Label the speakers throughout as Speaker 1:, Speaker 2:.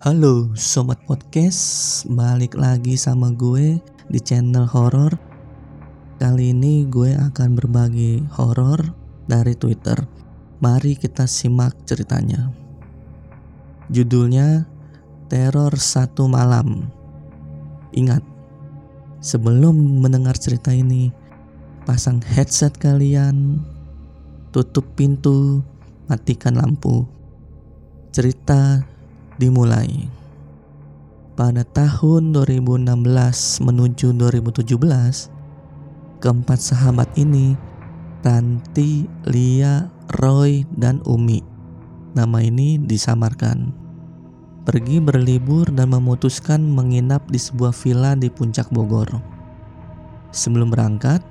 Speaker 1: Halo sobat podcast, balik lagi sama gue di channel horor. Kali ini gue akan berbagi horor dari Twitter. Mari kita simak ceritanya. Judulnya Teror Satu Malam. Ingat, sebelum mendengar cerita ini, pasang headset kalian, tutup pintu, matikan lampu. Cerita dimulai. Pada tahun 2016 menuju 2017, keempat sahabat ini, Ranti, Lia, Roy, dan Umi, nama ini disamarkan, pergi berlibur dan memutuskan menginap di sebuah villa di puncak Bogor. Sebelum berangkat,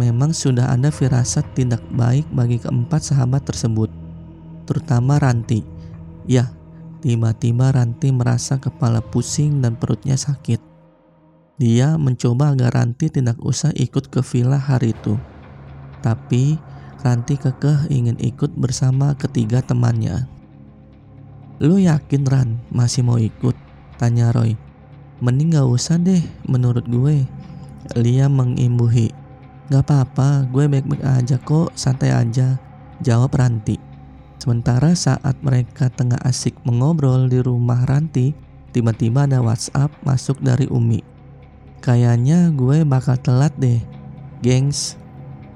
Speaker 1: memang sudah ada firasat tidak baik bagi keempat sahabat tersebut, terutama Ranti. Ya, Tiba-tiba Ranti merasa kepala pusing dan perutnya sakit. Dia mencoba agar Ranti tidak usah ikut ke villa hari itu. Tapi Ranti kekeh ingin ikut bersama ketiga temannya. Lu yakin Ran masih mau ikut? Tanya Roy. Mending gak usah deh menurut gue. Lia mengimbuhi. Gak apa-apa, gue baik-baik aja kok, santai aja. Jawab Ranti. Sementara saat mereka tengah asik mengobrol di rumah Ranti, tiba-tiba ada WhatsApp masuk dari Umi. Kayaknya gue bakal telat deh. Gengs,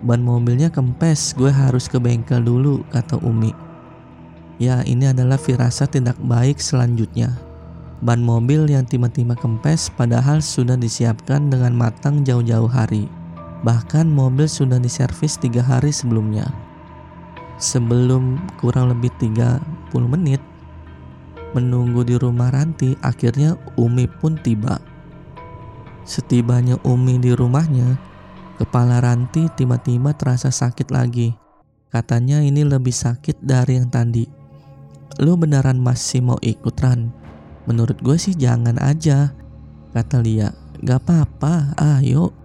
Speaker 1: ban mobilnya kempes, gue harus ke bengkel dulu, kata Umi. Ya, ini adalah firasat tidak baik selanjutnya. Ban mobil yang tiba-tiba kempes padahal sudah disiapkan dengan matang jauh-jauh hari. Bahkan mobil sudah diservis tiga hari sebelumnya sebelum kurang lebih 30 menit menunggu di rumah Ranti, akhirnya Umi pun tiba. Setibanya Umi di rumahnya, kepala Ranti tiba-tiba terasa sakit lagi. Katanya ini lebih sakit dari yang tadi. Lu beneran masih mau ikut Ran? Menurut gue sih jangan aja, kata Lia. Gak apa-apa, ayo.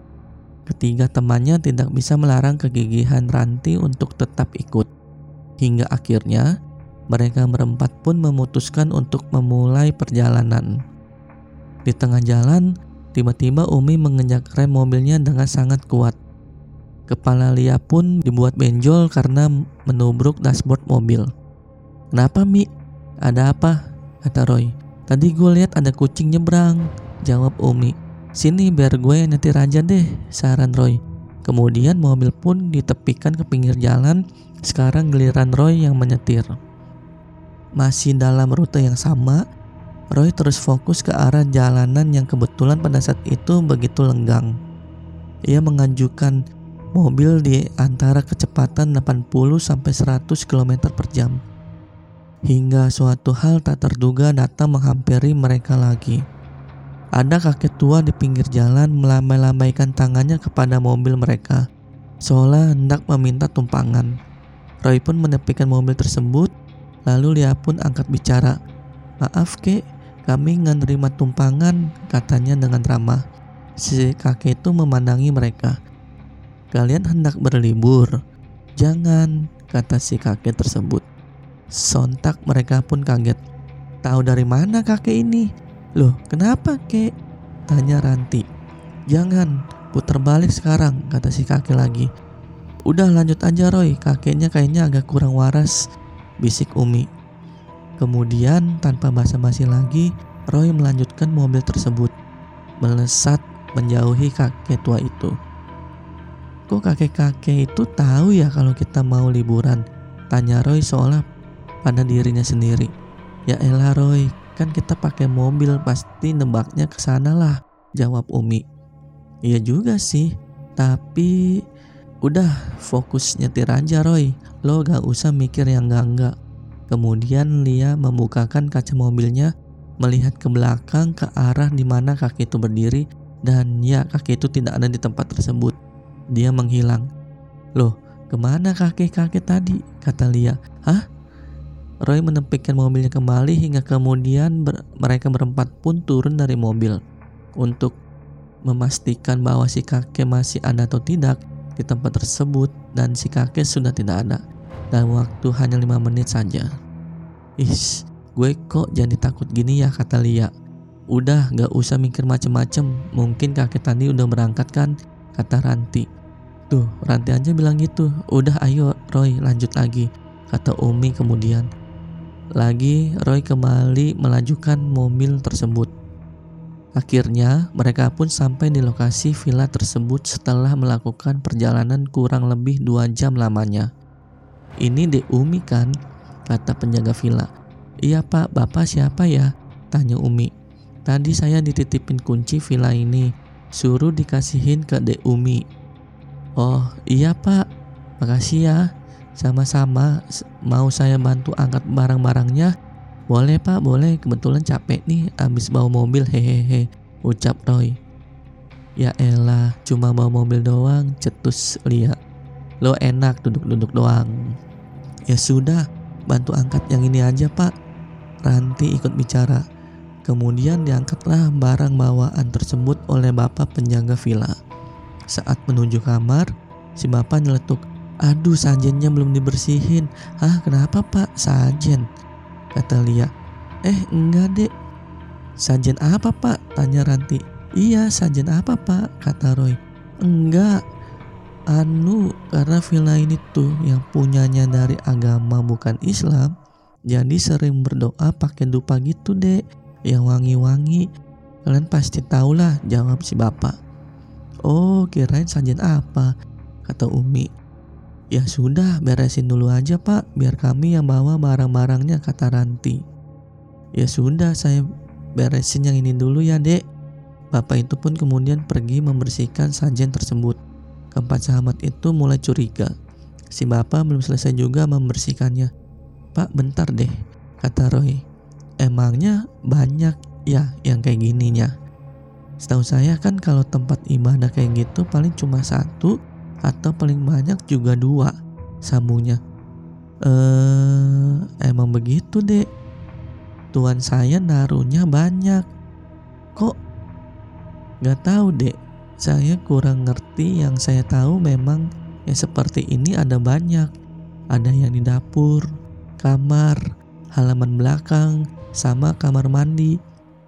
Speaker 1: Ketiga temannya tidak bisa melarang kegigihan Ranti untuk tetap ikut. Hingga akhirnya mereka berempat pun memutuskan untuk memulai perjalanan. Di tengah jalan, tiba-tiba Umi menginjak rem mobilnya dengan sangat kuat. Kepala Lia pun dibuat benjol karena menubruk dashboard mobil. Kenapa Mi? Ada apa? Kata Roy. Tadi gue lihat ada kucing nyebrang. Jawab Umi. Sini biar gue nyetir aja deh, saran Roy. Kemudian mobil pun ditepikan ke pinggir jalan sekarang giliran Roy yang menyetir. Masih dalam rute yang sama, Roy terus fokus ke arah jalanan yang kebetulan pada saat itu begitu lenggang. Ia mengajukan mobil di antara kecepatan 80 sampai 100 km per jam. Hingga suatu hal tak terduga datang menghampiri mereka lagi. Ada kakek tua di pinggir jalan melambai-lambaikan tangannya kepada mobil mereka, seolah hendak meminta tumpangan. Roy pun menepikan mobil tersebut, lalu dia pun angkat bicara. Maaf kek, kami nggak nerima tumpangan, katanya dengan ramah. Si kakek itu memandangi mereka. Kalian hendak berlibur? Jangan, kata si kakek tersebut. Sontak mereka pun kaget. Tahu dari mana kakek ini? Loh, kenapa kek? Tanya Ranti. Jangan, putar balik sekarang, kata si kakek lagi. Udah lanjut aja Roy, kakeknya kayaknya agak kurang waras, bisik Umi. Kemudian tanpa basa-basi lagi, Roy melanjutkan mobil tersebut, melesat menjauhi kakek tua itu. Kok kakek-kakek itu tahu ya kalau kita mau liburan? Tanya Roy seolah pada dirinya sendiri. Ya elah Roy, kan kita pakai mobil pasti nebaknya ke sana lah, jawab Umi. Iya juga sih, tapi Udah fokus nyetir aja Roy, lo gak usah mikir yang enggak-enggak. Kemudian Lia membukakan kaca mobilnya, melihat ke belakang ke arah di mana kaki itu berdiri dan ya kaki itu tidak ada di tempat tersebut. Dia menghilang. Loh, ke mana kakek-kakek tadi? Kata Lia. Hah? Roy menempikkan mobilnya kembali hingga kemudian ber mereka berempat pun turun dari mobil. Untuk memastikan bahwa si kakek masih ada atau tidak, di tempat tersebut dan si kakek sudah tidak ada dalam waktu hanya lima menit saja. Is, Gue kok jadi takut gini ya kata Lia. Udah gak usah mikir macem-macem, mungkin kakek tadi udah berangkat kan, kata Ranti. Tuh, Ranti aja bilang gitu. Udah ayo Roy lanjut lagi, kata Umi kemudian. Lagi Roy kembali melajukan mobil tersebut. Akhirnya, mereka pun sampai di lokasi villa tersebut setelah melakukan perjalanan kurang lebih dua jam lamanya. Ini De Umi kan? Kata penjaga villa. Iya pak, bapak siapa ya? Tanya Umi. Tadi saya dititipin kunci villa ini. Suruh dikasihin ke De Umi. Oh iya pak, makasih ya. Sama-sama, mau saya bantu angkat barang-barangnya boleh pak, boleh. Kebetulan capek nih abis bawa mobil hehehe. Ucap Roy. Ya elah, cuma bawa mobil doang, cetus lihat. Lo enak duduk-duduk doang. Ya sudah, bantu angkat yang ini aja pak. Ranti ikut bicara. Kemudian diangkatlah barang bawaan tersebut oleh bapak penjaga villa. Saat menuju kamar, si bapak nyeletuk, Aduh sajennya belum dibersihin. Ah kenapa pak? Sajen kata Lia. Eh enggak dek. Sajen apa pak? Tanya Ranti. Iya sajen apa pak? Kata Roy. Enggak. Anu karena villa ini tuh yang punyanya dari agama bukan Islam. Jadi sering berdoa pakai dupa gitu dek. Yang wangi-wangi. Kalian pasti tahulah jawab si bapak. Oh kirain sajen apa? Kata Umi. Ya sudah, beresin dulu aja pak, biar kami yang bawa barang-barangnya, kata Ranti. Ya sudah, saya beresin yang ini dulu ya dek. Bapak itu pun kemudian pergi membersihkan sajen tersebut. Keempat sahabat itu mulai curiga. Si bapak belum selesai juga membersihkannya. Pak bentar deh, kata Roy. Emangnya banyak ya yang kayak gininya? Setahu saya kan kalau tempat ibadah kayak gitu paling cuma satu atau paling banyak juga dua sambungnya eh emang begitu dek. Tuan saya naruhnya banyak. Kok? Gak tahu dek. Saya kurang ngerti. Yang saya tahu memang yang seperti ini ada banyak. Ada yang di dapur kamar halaman belakang sama kamar mandi.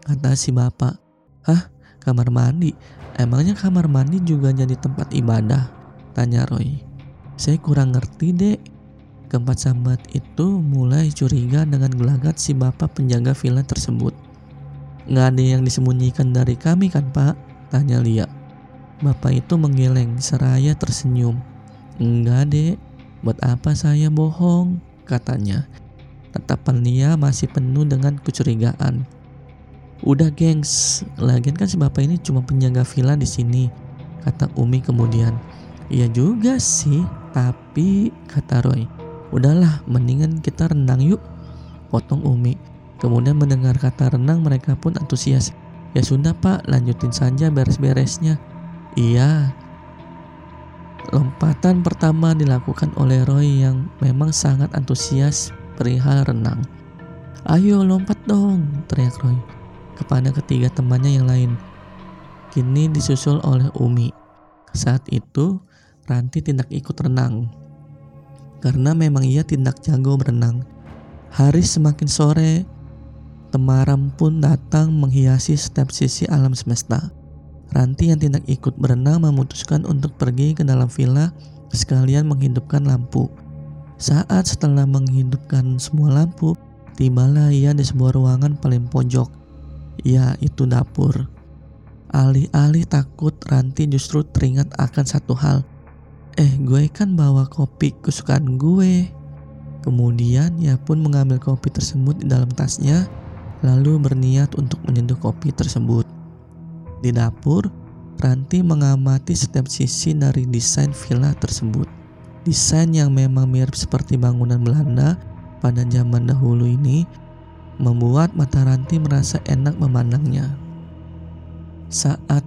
Speaker 1: Kata si bapak. Hah? Kamar mandi? Emangnya kamar mandi juga jadi tempat ibadah Tanya Roy. Saya kurang ngerti dek. Keempat sahabat itu mulai curiga dengan gelagat si bapak penjaga villa tersebut. Nggak ada yang disembunyikan dari kami kan pak? Tanya Lia. Bapak itu menggeleng seraya tersenyum. Enggak dek, buat apa saya bohong? Katanya. Tatapan Lia masih penuh dengan kecurigaan. Udah gengs, lagian kan si bapak ini cuma penjaga villa di sini, kata Umi kemudian. Iya juga sih, tapi kata Roy, udahlah mendingan kita renang yuk. Potong Umi. Kemudian mendengar kata renang mereka pun antusias. Ya sudah pak, lanjutin saja beres-beresnya. Iya. Lompatan pertama dilakukan oleh Roy yang memang sangat antusias perihal renang. Ayo lompat dong, teriak Roy kepada ketiga temannya yang lain. Kini disusul oleh Umi. Saat itu, Ranti tidak ikut renang karena memang ia tidak jago berenang. Hari semakin sore, temaram pun datang menghiasi setiap sisi alam semesta. Ranti yang tidak ikut berenang memutuskan untuk pergi ke dalam villa sekalian menghidupkan lampu. Saat setelah menghidupkan semua lampu, tibalah ia di sebuah ruangan paling pojok. Ya, itu dapur. Alih-alih takut, Ranti justru teringat akan satu hal. Eh gue kan bawa kopi kesukaan gue. Kemudian ia pun mengambil kopi tersebut di dalam tasnya Lalu berniat untuk menyeduh kopi tersebut. Di dapur Ranti mengamati setiap sisi dari desain villa tersebut. Desain yang memang mirip seperti bangunan Belanda pada zaman dahulu ini membuat mata Ranti merasa enak memandangnya. Saat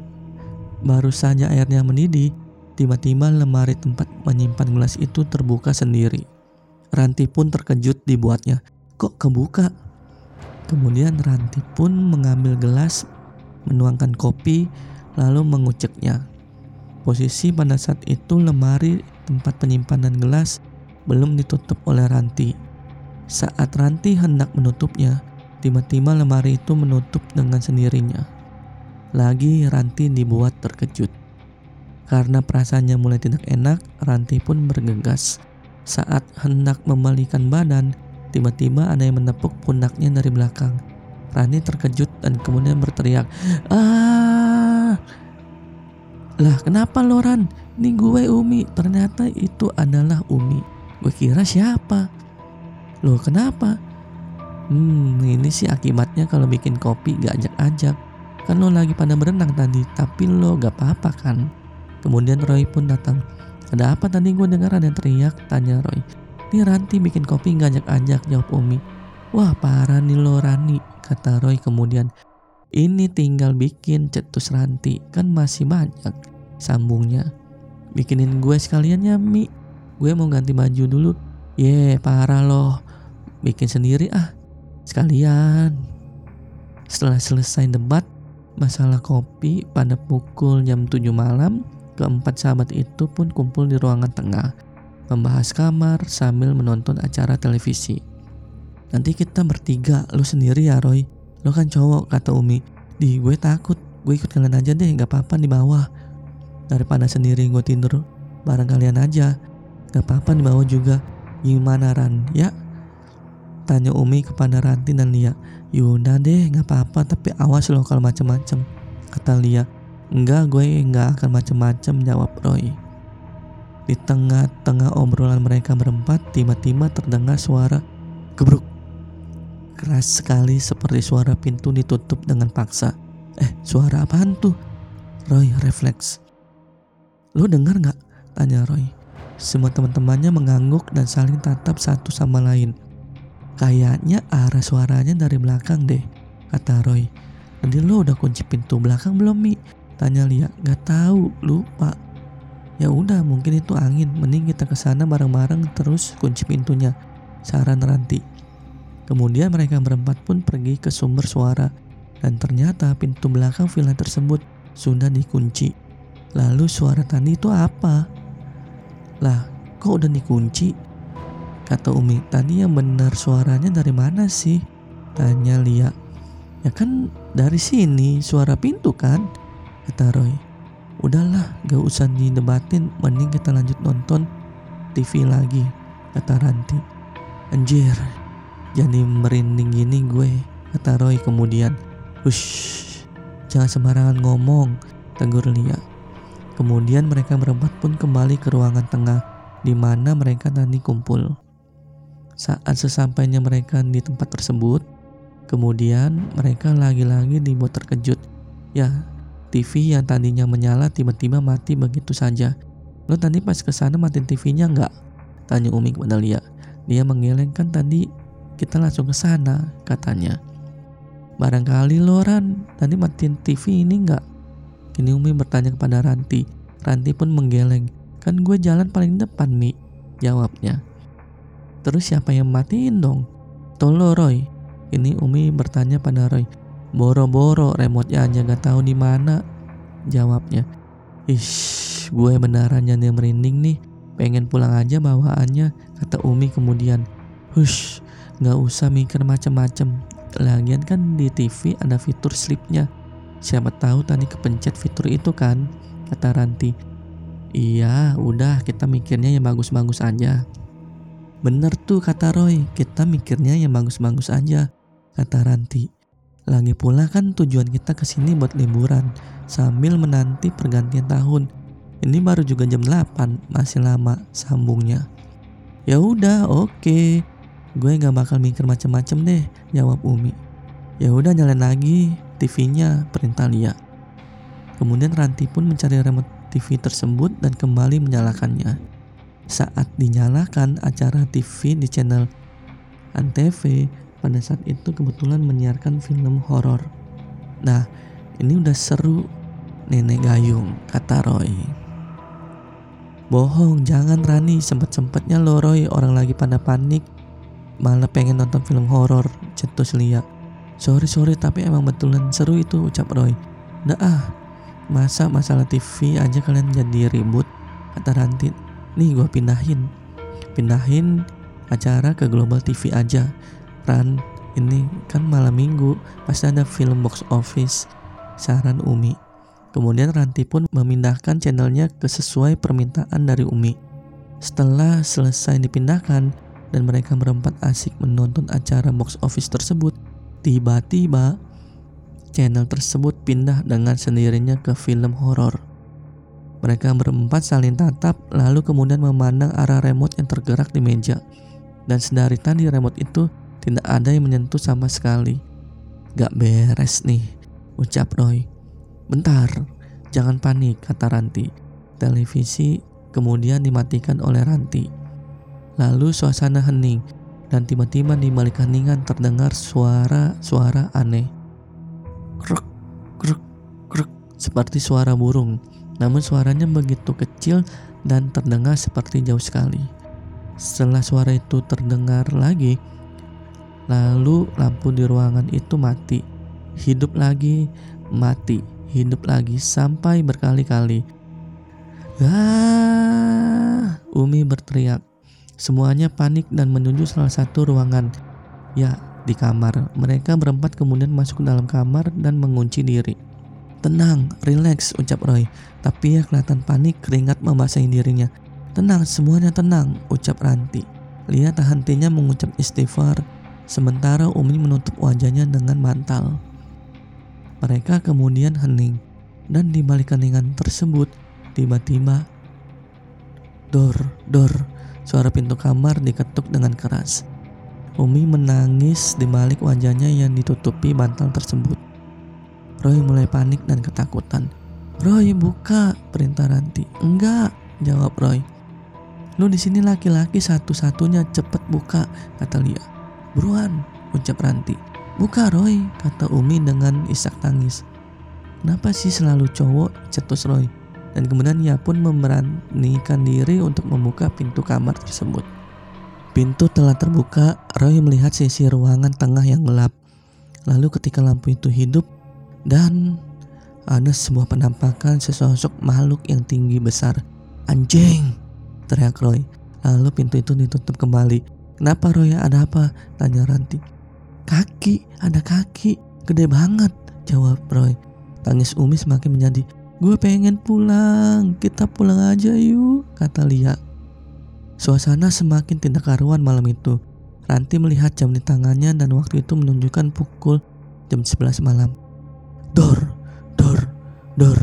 Speaker 1: baru saja airnya mendidih, Tiba-tiba lemari tempat menyimpan gelas itu terbuka sendiri. Ranti pun terkejut dibuatnya. Kok kebuka? Kemudian Ranti pun mengambil gelas, menuangkan kopi, lalu menguceknya. Posisi pada saat itu lemari tempat penyimpanan gelas belum ditutup oleh Ranti. Saat Ranti hendak menutupnya, tiba-tiba lemari itu menutup dengan sendirinya. Lagi Ranti dibuat terkejut. Karena perasaannya mulai tidak enak, Ranti pun bergegas. Saat hendak membalikan badan, tiba-tiba ada yang menepuk pundaknya dari belakang. Ranti terkejut dan kemudian berteriak, "Ah!" Lah, kenapa Loran? Ini gue Umi. Ternyata itu adalah Umi. Gue kira siapa? Loh kenapa? Hmm ini sih akibatnya kalau bikin kopi gak ajak-ajak Kan lo lagi pada berenang tadi tapi lo gak apa-apa kan Kemudian Roy pun datang. Ada apa tadi gue dengar ada yang teriak tanya Roy. Ini Ranti bikin kopi gak ajak-ajak jawab Umi. Wah parah nih lo Rani kata Roy kemudian. Ini tinggal bikin cetus Ranti kan masih banyak Sambungnya. Bikinin gue sekalian ya Mi. Gue mau ganti baju dulu. Ye yeah, parah loh bikin sendiri ah. Sekalian. Setelah selesai debat masalah kopi pada pukul jam 7 malam keempat sahabat itu pun kumpul di ruangan tengah membahas kamar sambil menonton acara televisi nanti kita bertiga lu sendiri ya Roy lo kan cowok kata Umi di gue takut gue ikut kalian aja deh gak apa-apa di bawah daripada sendiri gue tidur bareng kalian aja gak apa-apa di bawah juga Gimana Ran? Ya? Tanya Umi kepada Ranti dan Lia. Yaudah deh gak apa-apa tapi awas loh kalau macem-macem. Kata Lia. Enggak gue enggak akan macem-macem jawab Roy. Di tengah-tengah obrolan mereka berempat tiba-tiba terdengar suara gebruk. Keras sekali seperti suara pintu ditutup dengan paksa. Eh suara apaan tuh? Roy refleks. Lo dengar gak? Tanya Roy. Semua teman-temannya mengangguk dan saling tatap satu sama lain. Kayaknya arah suaranya dari belakang deh, kata Roy. Nanti lo udah kunci pintu belakang belum Mi? Tanya Lia. Gak tahu, lupa. Ya udah, mungkin itu angin. Mending kita ke sana bareng-bareng terus kunci pintunya. Saran Ranti. Kemudian mereka berempat pun pergi ke sumber suara dan ternyata pintu belakang villa tersebut sudah dikunci. Lalu suara tadi itu apa? Lah, kok udah dikunci? Kata Umi, tadi yang benar suaranya dari mana sih? Tanya Lia. Ya kan dari sini suara pintu kan? Kata Roy. Udahlah, gak usah didebatin, mending kita lanjut nonton TV lagi, kata Ranti. Anjir, jadi merinding gini gue, kata Roy kemudian. Hush, jangan sembarangan ngomong, tegur Lia. Kemudian mereka berempat pun kembali ke ruangan tengah di mana mereka tadi kumpul. Saat sesampainya mereka di tempat tersebut, kemudian mereka lagi-lagi dibuat terkejut. Ya, TV yang tadinya menyala tiba-tiba mati begitu saja. Lo tadi pas ke sana matiin TV-nya nggak? Tanya Umi kepada Lia. Dia menggeleng kan tadi kita langsung ke sana, katanya. Barangkali Loran tadi matiin TV ini nggak? Kini Umi bertanya kepada Ranti. Ranti pun menggeleng. Kan gue jalan paling depan, Mi. Jawabnya. Terus siapa yang matiin dong? Tolo Roy. Ini Umi bertanya pada Roy. Boro-boro remote aja gak tahu di mana. Jawabnya. Ish, gue benaran jadi merinding nih. Pengen pulang aja bawaannya, kata Umi kemudian. Hush, gak usah mikir macem-macem. Lagian kan di TV ada fitur sleepnya Siapa tahu tadi kepencet fitur itu kan, kata Ranti. Iya, udah kita mikirnya yang bagus-bagus aja. Bener tuh kata Roy, kita mikirnya yang bagus-bagus aja, kata Ranti. Lagi pula kan tujuan kita ke sini buat liburan, sambil menanti pergantian tahun. Ini baru juga jam 8, masih lama, sambungnya. Ya udah, oke. Okay. Gue gak bakal mikir macem-macem deh, jawab Umi. Ya udah jalan lagi, TV-nya, perintah Lia. Kemudian Ranti pun mencari remote TV tersebut dan kembali menyalakannya. Saat dinyalakan acara TV di channel Antv, pada saat itu kebetulan menyiarkan film horor. Nah, ini udah seru Nenek Gayung, kata Roy. Bohong, jangan Rani, sempet-sempetnya lo Roy, orang lagi pada panik. Malah pengen nonton film horor, cetus Lia. Sorry sorry tapi emang betulan seru itu ucap Roy. Nah ah, masa masalah TV aja kalian jadi ribut? Kata Rantit. Nih gue pindahin. Pindahin acara ke Global TV aja. Ran, ini kan malam minggu, pasti ada film box office. Saran Umi. Kemudian Ranti pun memindahkan channelnya ke sesuai permintaan dari Umi. Setelah selesai dipindahkan dan mereka berempat asik menonton acara box office tersebut, tiba-tiba channel tersebut pindah dengan sendirinya ke film horor. Mereka berempat saling tatap lalu kemudian memandang arah remote yang tergerak di meja. Dan sedari tadi remote itu tidak ada yang menyentuh sama sekali. Gak beres nih, ucap Roy. Bentar, jangan panik, kata Ranti. Televisi kemudian dimatikan oleh Ranti. Lalu suasana hening dan tiba-tiba di balik heningan terdengar suara-suara aneh. Kruk, kruk, kruk, seperti suara burung. Namun suaranya begitu kecil dan terdengar seperti jauh sekali. Setelah suara itu terdengar lagi, lalu lampu di ruangan itu mati. Hidup lagi, mati, hidup lagi sampai berkali-kali. Ah, Umi berteriak. Semuanya panik dan menuju salah satu ruangan. Ya, di kamar. Mereka berempat kemudian masuk ke dalam kamar dan mengunci diri. Tenang, relax, ucap Roy. Tapi ya kelihatan panik, keringat membasahi dirinya. Tenang, semuanya tenang, ucap Ranti. Lia tak hentinya mengucap istighfar, sementara Umi menutup wajahnya dengan mantal. Mereka kemudian hening, dan di balik keningan tersebut, tiba-tiba Dor, dor, suara pintu kamar diketuk dengan keras. Umi menangis di balik wajahnya yang ditutupi bantal tersebut. Roy mulai panik dan ketakutan. Roy buka, perintah Ranti. Enggak, jawab Roy. Lu di sini laki-laki satu-satunya cepet buka, kata Lia. Buruan, ucap Ranti. Buka Roy, kata Umi dengan isak tangis. Kenapa sih selalu cowok, cetus Roy. Dan kemudian ia pun memberanikan diri untuk membuka pintu kamar tersebut. Pintu telah terbuka, Roy melihat sisi ruangan tengah yang gelap. Lalu ketika lampu itu hidup, dan ada sebuah penampakan sesosok makhluk yang tinggi besar. Anjing! Teriak Roy. Lalu pintu itu ditutup kembali. Kenapa Roy? Ada apa? Tanya Ranti. Kaki, ada kaki. Gede banget, jawab Roy. Tangis Umi semakin menjadi. Gue pengen pulang, kita pulang aja yuk, kata Lia. Suasana semakin tidak karuan malam itu. Ranti melihat jam di tangannya dan waktu itu menunjukkan pukul jam 11 malam. Dor, dor, dor.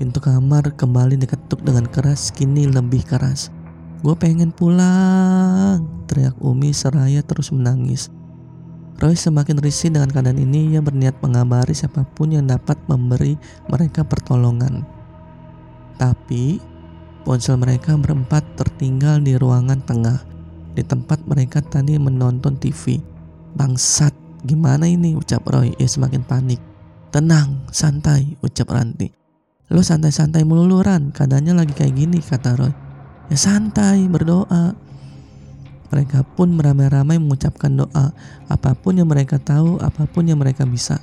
Speaker 1: Pintu kamar kembali diketuk dengan keras, kini lebih keras. Gue pengen pulang, teriak Umi seraya terus menangis. Roy semakin risih dengan keadaan ini, ia berniat mengabari siapa pun yang dapat memberi mereka pertolongan. Tapi, ponsel mereka berempat tertinggal di ruangan tengah, di tempat mereka tadi menonton TV. Bangsat, gimana ini? ucap Roy, ia semakin panik. Tenang, santai, ucap Ranti. Lo santai-santai melulu Ran, keadaannya lagi kayak gini, kata Roy. Ya santai, berdoa. Mereka pun beramai-ramai mengucapkan doa, apa pun yang mereka tahu, apa pun yang mereka bisa.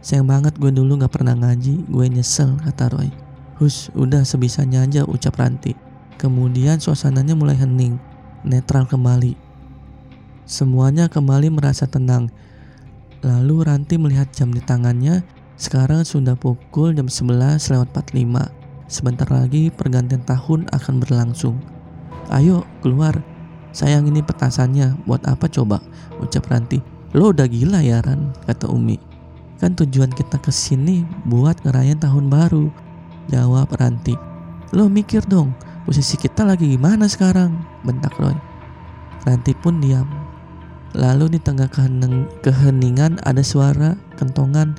Speaker 1: Sayang banget gue dulu gak pernah ngaji, gue nyesel, kata Roy. Hus, udah sebisanya aja, ucap Ranti. Kemudian suasananya mulai hening, netral kembali. Semuanya kembali merasa tenang. Lalu Ranti melihat jam di tangannya sekarang sudah pukul jam 11 lewat 45. Sebentar lagi pergantian tahun akan berlangsung. Ayo keluar. Sayang ini petasannya. Buat apa coba? Ucap Ranti. Lo udah gila ya Ran? Kata Umi. Kan tujuan kita ke sini buat ngerayain tahun baru. Jawab Ranti. Lo mikir dong, posisi kita lagi gimana sekarang? Bentak Roy. Ranti pun diam. Lalu di tengah keheningan ada suara kentongan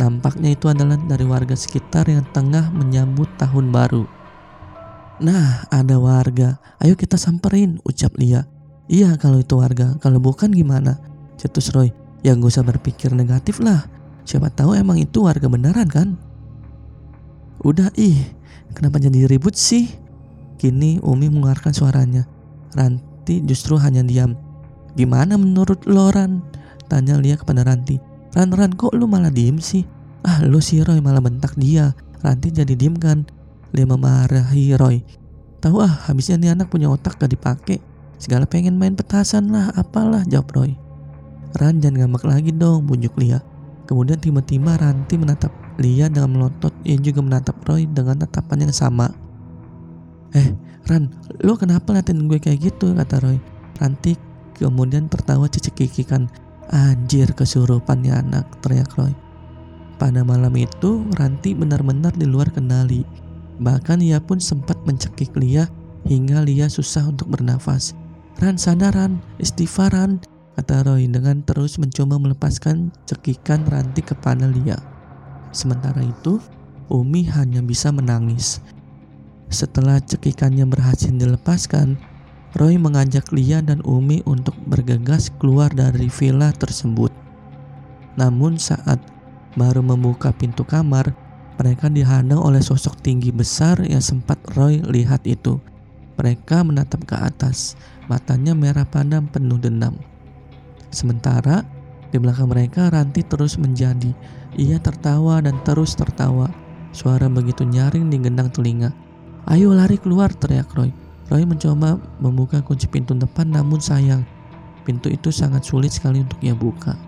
Speaker 1: Nampaknya itu adalah dari warga sekitar yang tengah menyambut tahun baru. Nah, ada warga. Ayo kita samperin, ucap Lia. Iya kalau itu warga, kalau bukan gimana? Cetus Roy. Ya gak usah berpikir negatif lah. Siapa tahu emang itu warga beneran kan? Udah ih, kenapa jadi ribut sih? Kini Umi mengeluarkan suaranya. Ranti justru hanya diam. Gimana menurut lo Ran? Tanya Lia kepada Ranti. Ran Ran kok lu malah diem sih? Ah lu si Roy malah bentak dia. Ranti jadi diem kan? Dia memarahi Roy. Tahu ah habisnya nih anak punya otak gak dipakai. Segala pengen main petasan lah, apalah, jawab Roy. Ran jangan ngambek lagi dong, bujuk Lia. Kemudian tiba-tiba Ranti menatap Lia dengan melotot, ia juga menatap Roy dengan tatapan yang sama. Eh, Ran, lo kenapa liatin gue kayak gitu, kata Roy. Ranti kemudian tertawa cicik-kikikan. Anjir kesurupan ya anak, teriak Roy. Pada malam itu, Ranti benar-benar di luar kendali. Bahkan ia pun sempat mencekik Lia hingga Lia susah untuk bernafas. Ran sadaran, istighfaran, kata Roy dengan terus mencoba melepaskan cekikan Ranti kepada Lia. Sementara itu, Umi hanya bisa menangis. Setelah cekikannya berhasil dilepaskan, Roy mengajak Lia dan Umi untuk bergegas keluar dari villa tersebut. Namun saat baru membuka pintu kamar, mereka dihadang oleh sosok tinggi besar yang sempat Roy lihat itu. Mereka menatap ke atas, matanya merah padam penuh dendam. Sementara di belakang mereka Ranti terus menjadi. Ia tertawa dan terus tertawa. Suara begitu nyaring di gendang telinga. Ayo lari keluar teriak Roy. Roy mencoba membuka kunci pintu depan namun sayang. Pintu itu sangat sulit sekali untuk ia buka.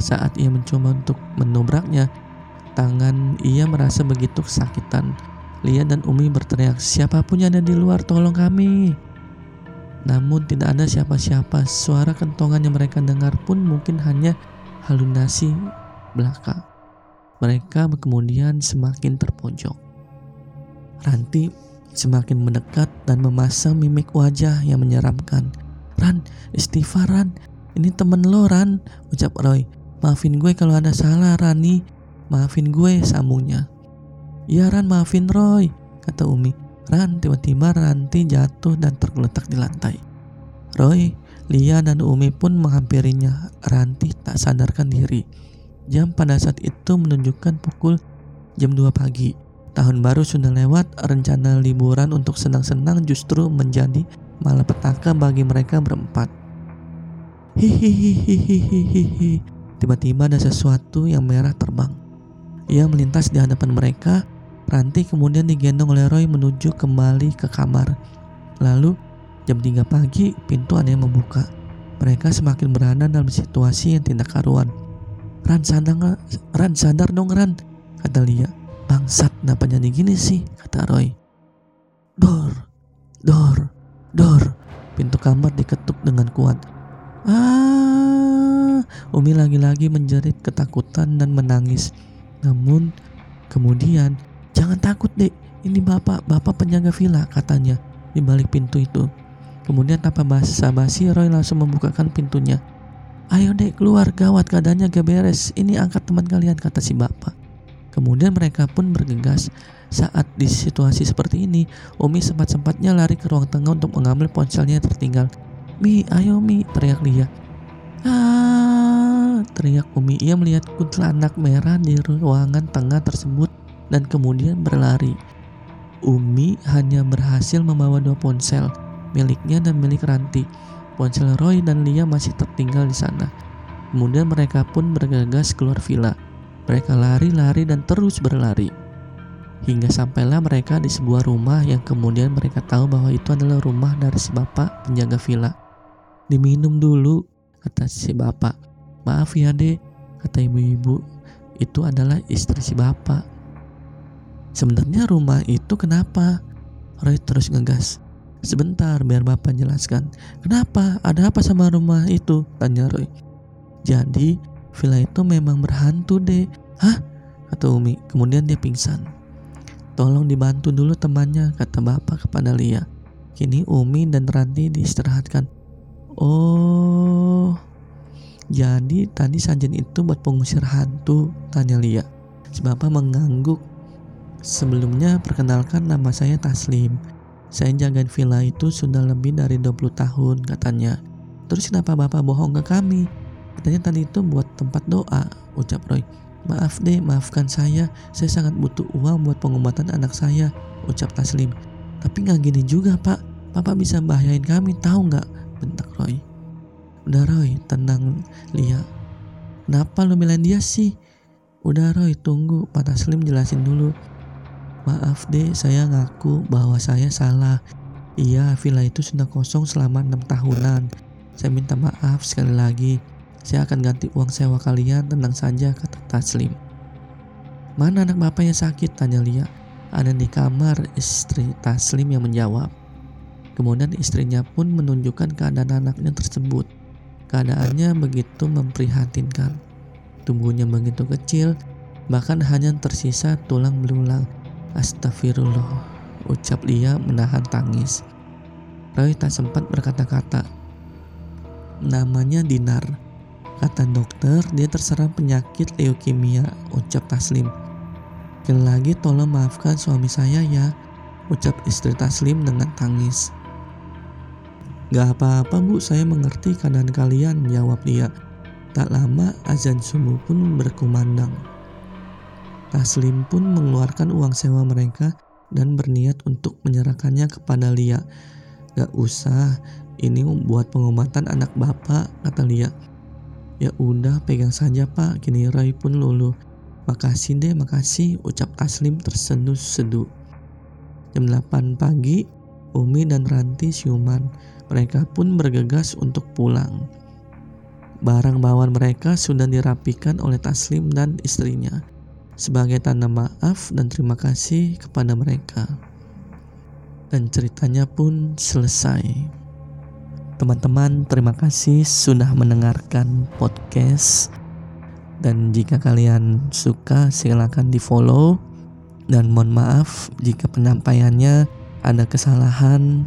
Speaker 1: Saat ia mencoba untuk menobraknya, tangan ia merasa begitu kesakitan. Lia dan Umi berteriak, siapa pun yang ada di luar tolong kami. Namun tidak ada siapa-siapa. Suara kentongan yang mereka dengar pun mungkin hanya halunasi belaka. Mereka kemudian semakin terpojok. Ranti semakin mendekat dan memasang mimik wajah yang menyeramkan. Ran, istighfar Ran. Ini temen lo Ran, ucap Roy. Maafin gue kalau ada salah Rani. Maafin gue sambungnya. Ya Ran maafin Roy, kata Umi. Ran tiba-tiba Ranti jatuh dan tergeletak di lantai. Roy, Lia dan Umi pun menghampirinya. Ranti tak sadarkan diri. Jam pada saat itu menunjukkan pukul jam 2 pagi. Tahun baru sudah lewat, rencana liburan untuk senang-senang justru menjadi malapetaka bagi mereka berempat. Hihihihihihihi. Tiba-tiba ada sesuatu yang merah terbang. Ia melintas di hadapan mereka Ranti kemudian digendong oleh Roy menuju kembali ke kamar. Lalu jam 3 pagi pintu ada membuka. Mereka semakin berada dalam situasi yang tidak karuan. Ran sadar, Ran sadar dong Ran, kata Lia. Bangsat, kenapa jadi gini sih, kata Roy. Dor, dor, dor. Pintu kamar diketuk dengan kuat. Ah, Umi lagi-lagi menjerit ketakutan dan menangis. Namun kemudian Jangan takut dek, ini bapak, bapak penjaga villa katanya di balik pintu itu. Kemudian tanpa basa-basi Roy langsung membukakan pintunya. Ayo dek keluar gawat keadaannya gak beres. Ini angkat teman kalian kata si bapak. Kemudian mereka pun bergegas. Saat di situasi seperti ini, Umi sempat-sempatnya lari ke ruang tengah untuk mengambil ponselnya yang tertinggal. Mi, ayo Mi, teriak Lia. Ah, teriak Umi. Ia melihat kuntilanak merah di ruangan tengah tersebut dan kemudian berlari. Umi hanya berhasil membawa dua ponsel, miliknya dan milik Ranti. Ponsel Roy dan Lia masih tertinggal di sana. Kemudian mereka pun bergegas keluar villa. Mereka lari-lari dan terus berlari. Hingga sampailah mereka di sebuah rumah yang kemudian mereka tahu bahwa itu adalah rumah dari si bapak penjaga villa. Diminum dulu, kata si bapak. Maaf ya dek, kata ibu-ibu. Itu adalah istri si bapak. Sebenarnya rumah itu kenapa? Roy terus ngegas. Sebentar biar bapak jelaskan. Kenapa? Ada apa sama rumah itu? Tanya Roy. Jadi villa itu memang berhantu deh. Hah? Kata Umi. Kemudian dia pingsan. Tolong dibantu dulu temannya, kata bapak kepada Lia. Kini Umi dan Ranti diistirahatkan. Oh, jadi tadi sajian itu buat pengusir hantu, tanya Lia. Si bapak mengangguk Sebelumnya perkenalkan nama saya Taslim. Saya jagain villa itu sudah lebih dari 20 tahun katanya. Terus kenapa bapak bohong ke kami? Katanya tadi itu buat tempat doa, ucap Roy. Maaf deh, maafkan saya. Saya sangat butuh uang buat pengobatan anak saya, ucap Taslim. Tapi nggak gini juga pak. Bapak bisa bahayain kami, tahu nggak? Bentak Roy. Udah Roy, tenang Lia. Kenapa lo bilang dia sih? Udah Roy, tunggu. Pak Taslim jelasin dulu. Maaf deh, saya ngaku bahwa saya salah. Iya, villa itu sudah kosong selama enam tahunan. Saya minta maaf sekali lagi. Saya akan ganti uang sewa kalian, tenang saja, kata Taslim. Mana anak bapak yang sakit? Tanya Lia. Ada di kamar, istri Taslim yang menjawab. Kemudian istrinya pun menunjukkan keadaan anaknya tersebut. Keadaannya begitu memprihatinkan. Tubuhnya begitu kecil, bahkan hanya tersisa tulang belulang. Astagfirullah ucap Lia menahan tangis. Roy tak sempat berkata-kata. Namanya Dinar. Kata dokter, dia terserang penyakit leukemia, ucap Taslim. Sekali lagi tolong maafkan suami saya ya, ucap istri Taslim dengan tangis. Gak apa-apa bu, saya mengerti keadaan kalian, jawab dia. Tak lama azan subuh pun berkumandang. Taslim pun mengeluarkan uang sewa mereka dan berniat untuk menyerahkannya kepada Lia. Gak usah, ini buat pengobatan anak bapak, kata Lia. Ya udah, pegang saja pak, kini Roy pun luluh. Makasih deh, makasih, ucap Taslim terseduh-seduh. Jam 8 pagi, Umi dan Ranti siuman. Mereka pun bergegas untuk pulang. Barang bawaan mereka sudah dirapikan oleh Taslim dan istrinya sebagai tanda maaf dan terima kasih kepada mereka. Dan ceritanya pun selesai. Teman-teman, terima kasih sudah mendengarkan podcast. Dan jika kalian suka, silakan di-follow. Dan mohon maaf jika penyampaiannya ada kesalahan